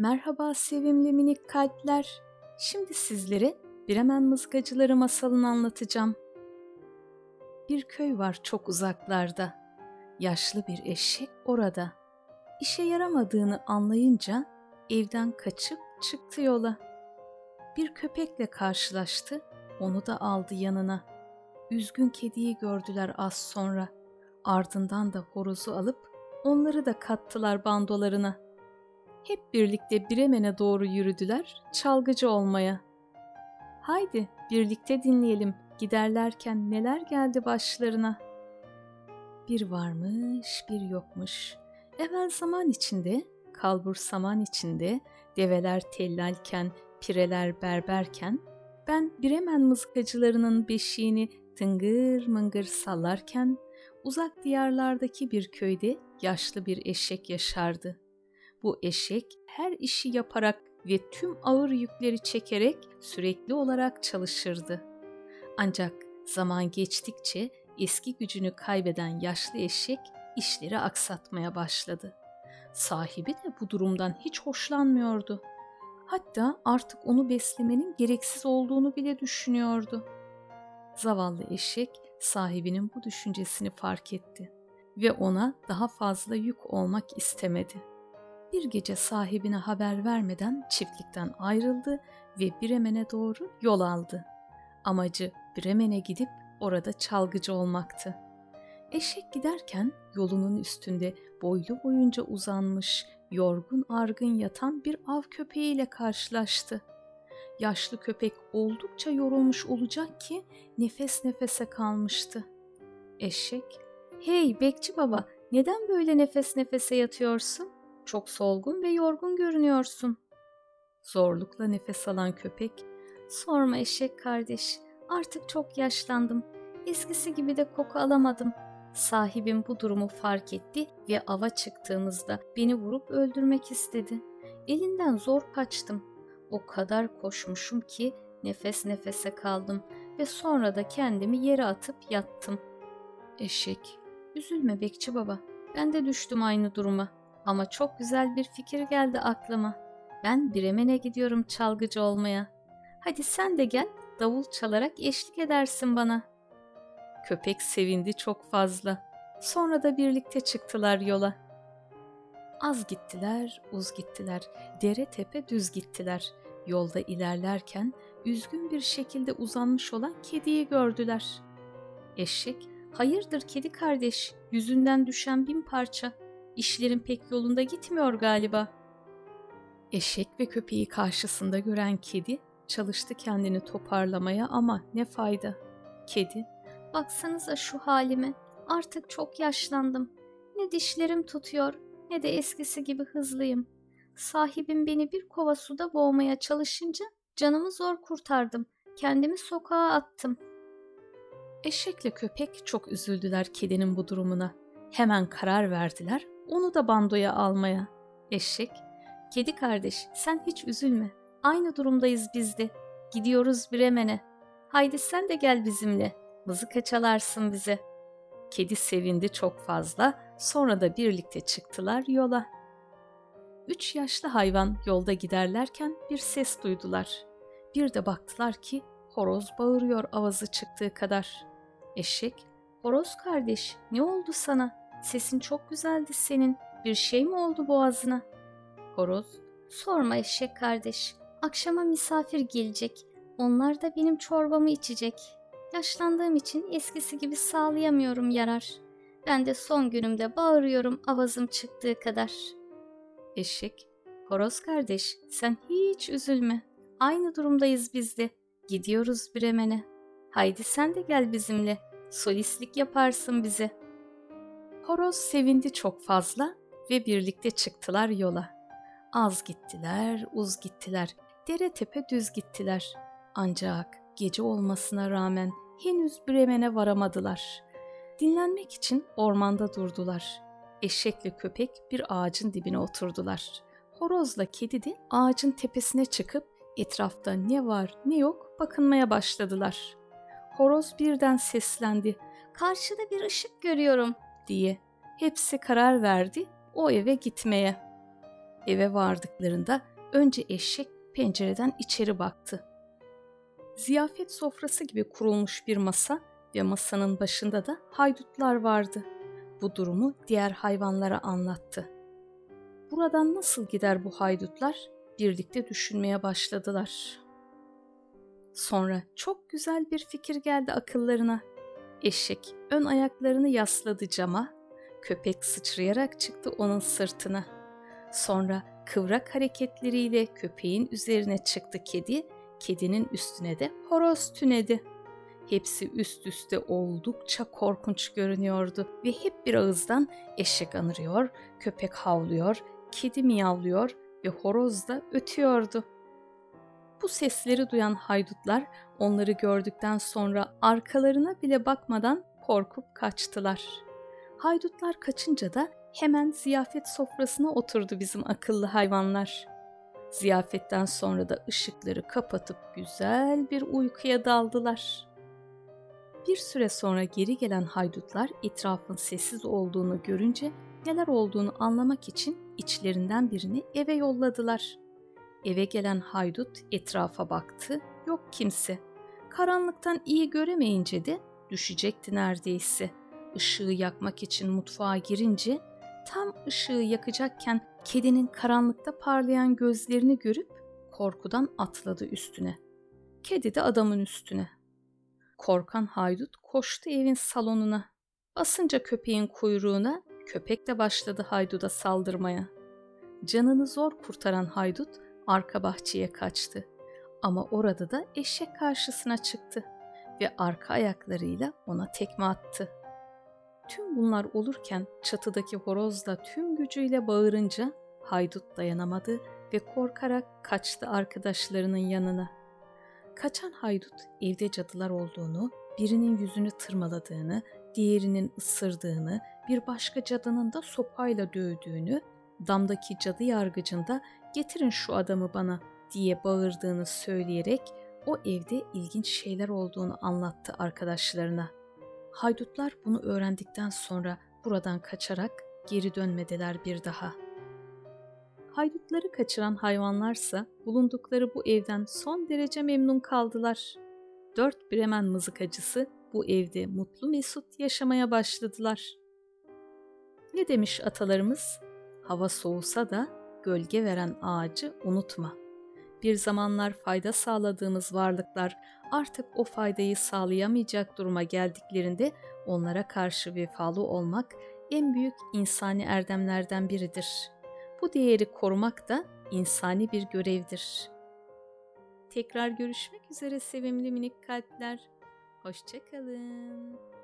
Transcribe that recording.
Merhaba sevimli minik kalpler. Şimdi sizlere Bremen Mızgacıları masalını anlatacağım. Bir köy var çok uzaklarda. Yaşlı bir eşek orada. İşe yaramadığını anlayınca evden kaçıp çıktı yola. Bir köpekle karşılaştı, onu da aldı yanına. Üzgün kediyi gördüler az sonra. Ardından da horozu alıp onları da kattılar bandolarına. Hep birlikte Bremen'e doğru yürüdüler çalgıcı olmaya. Haydi birlikte dinleyelim giderlerken neler geldi başlarına. Bir varmış bir yokmuş. Evvel zaman içinde, kalbur saman içinde, develer tellalken, pireler berberken, ben Bremen mızıkacılarının beşiğini tıngır mıngır sallarken, uzak diyarlardaki bir köyde yaşlı bir eşek yaşardı. Bu eşek her işi yaparak ve tüm ağır yükleri çekerek sürekli olarak çalışırdı. Ancak zaman geçtikçe eski gücünü kaybeden yaşlı eşek işleri aksatmaya başladı. Sahibi de bu durumdan hiç hoşlanmıyordu. Hatta artık onu beslemenin gereksiz olduğunu bile düşünüyordu. Zavallı eşek sahibinin bu düşüncesini fark etti ve ona daha fazla yük olmak istemedi. Bir gece sahibine haber vermeden çiftlikten ayrıldı ve Bremen'e doğru yol aldı. Amacı Bremen'e gidip orada çalgıcı olmaktı. Eşek giderken yolunun üstünde boylu boyunca uzanmış, yorgun argın yatan bir av köpeğiyle karşılaştı. Yaşlı köpek oldukça yorulmuş olacak ki nefes nefese kalmıştı. Eşek, ''Hey bekçi baba, neden böyle nefes nefese yatıyorsun? Çok solgun ve yorgun görünüyorsun.'' Zorlukla nefes alan köpek, ''Sorma eşek kardeş, artık çok yaşlandım. Eskisi gibi de koku alamadım. Sahibim bu durumu fark etti ve ava çıktığımızda beni vurup öldürmek istedi. Elinden zor kaçtım. O kadar koşmuşum ki nefes nefese kaldım ve sonra da kendimi yere atıp yattım. Eşek, üzülme bekçi baba. Ben de düştüm aynı duruma. Ama çok güzel bir fikir geldi aklıma. Ben Bremen'e gidiyorum çalgıcı olmaya. Hadi sen de gel, davul çalarak eşlik edersin bana. Köpek sevindi çok fazla. Sonra da birlikte çıktılar yola. Az gittiler, uz gittiler. Dere tepe düz gittiler. Yolda ilerlerken üzgün bir şekilde uzanmış olan kediyi gördüler. Eşek, hayırdır kedi kardeş, yüzünden düşen bin parça. İşlerin pek yolunda gitmiyor galiba. Eşek ve köpeği karşısında gören kedi çalıştı kendini toparlamaya ama ne fayda. Kedi, baksanıza şu halime, artık çok yaşlandım. Ne dişlerim tutuyor ne de eskisi gibi hızlıyım. Sahibim beni bir kova suda boğmaya çalışınca canımı zor kurtardım. Kendimi sokağa attım. Eşekle köpek çok üzüldüler kedinin bu durumuna. Hemen karar verdiler onu da bandoya almaya. Eşek, kedi kardeş sen hiç üzülme. Aynı durumdayız biz de. Gidiyoruz Bremen'e. Haydi sen de gel bizimle. Mızıka çalarsın bize. Kedi sevindi çok fazla. Sonra da birlikte çıktılar yola. Üç yaşlı hayvan yolda giderlerken bir ses duydular. Bir de baktılar ki horoz bağırıyor avazı çıktığı kadar. Eşek, horoz kardeş ne oldu sana? Sesin çok güzeldi senin. Bir şey mi oldu boğazına? Horoz, sorma eşek kardeş. Akşama misafir gelecek. Onlar da benim çorbamı içecek. Yaşlandığım için eskisi gibi sağlayamıyorum yarar. Ben de son günümde bağırıyorum avazım çıktığı kadar. Eşek, horoz kardeş sen hiç üzülme. Aynı durumdayız biz de. Gidiyoruz Bremen'e. Haydi sen de gel bizimle. Solistlik yaparsın bize. Horoz sevindi çok fazla ve birlikte çıktılar yola. Az gittiler, uz gittiler, dere tepe düz gittiler. Ancak gece olmasına rağmen henüz Bremen'e varamadılar. Dinlenmek için ormanda durdular. Eşekle köpek bir ağacın dibine oturdular. Horozla kedi de ağacın tepesine çıkıp etrafta ne var ne yok bakınmaya başladılar. Horoz birden seslendi. Karşıda bir ışık görüyorum diye. Hepsi karar verdi o eve gitmeye. Eve vardıklarında önce eşek pencereden içeri baktı. Ziyafet sofrası gibi kurulmuş bir masa ve masanın başında da haydutlar vardı. Bu durumu diğer hayvanlara anlattı. Buradan nasıl gider bu haydutlar? Birlikte düşünmeye başladılar. Sonra çok güzel bir fikir geldi akıllarına. Eşek ön ayaklarını yasladı cama, köpek sıçrayarak çıktı onun sırtına. Sonra kıvrak hareketleriyle köpeğin üzerine çıktı kedi, kedinin üstüne de horoz tünedi. Hepsi üst üste oldukça korkunç görünüyordu ve hep bir ağızdan eşek anırıyor, köpek havlıyor, kedi miyavlıyor ve horoz da ötüyordu. Bu sesleri duyan haydutlar onları gördükten sonra arkalarına bile bakmadan korkup kaçtılar. Haydutlar kaçınca da hemen ziyafet sofrasına oturdu bizim akıllı hayvanlar. Ziyafetten sonra da ışıkları kapatıp güzel bir uykuya daldılar. Bir süre sonra geri gelen haydutlar etrafın sessiz olduğunu görünce neler olduğunu anlamak için içlerinden birini eve yolladılar. Eve gelen haydut etrafa baktı, yok kimse. Karanlıktan iyi göremeyince de düşecekti neredeyse. Işığı yakmak için mutfağa girince tam ışığı yakacakken kedinin karanlıkta parlayan gözlerini görüp korkudan atladı üstüne. Kedi de adamın üstüne. Korkan haydut koştu evin salonuna. Basınca köpeğin kuyruğuna köpek de başladı hayduda saldırmaya. Canını zor kurtaran haydut arka bahçeye kaçtı. Ama orada da eşek karşısına çıktı ve arka ayaklarıyla ona tekme attı. Tüm bunlar olurken çatıdaki horoz da tüm gücüyle bağırınca haydut dayanamadı ve korkarak kaçtı arkadaşlarının yanına. Kaçan haydut evde cadılar olduğunu, birinin yüzünü tırmaladığını, diğerinin ısırdığını, bir başka cadının da sopayla dövdüğünü, damdaki cadı yargıcında getirin şu adamı bana diye bağırdığını söyleyerek o evde ilginç şeyler olduğunu anlattı arkadaşlarına. Haydutlar bunu öğrendikten sonra buradan kaçarak geri dönmediler bir daha. Haydutları kaçıran hayvanlarsa bulundukları bu evden son derece memnun kaldılar. Dört Bremen mızıkacısı bu evde mutlu mesut yaşamaya başladılar. Ne demiş atalarımız? Hava soğusa da gölge veren ağacı unutma. Bir zamanlar fayda sağladığımız varlıklar artık o faydayı sağlayamayacak duruma geldiklerinde onlara karşı vefalı olmak en büyük insani erdemlerden biridir. Bu değeri korumak da insani bir görevdir. Tekrar görüşmek üzere sevimli minik kalpler. Hoşçakalın.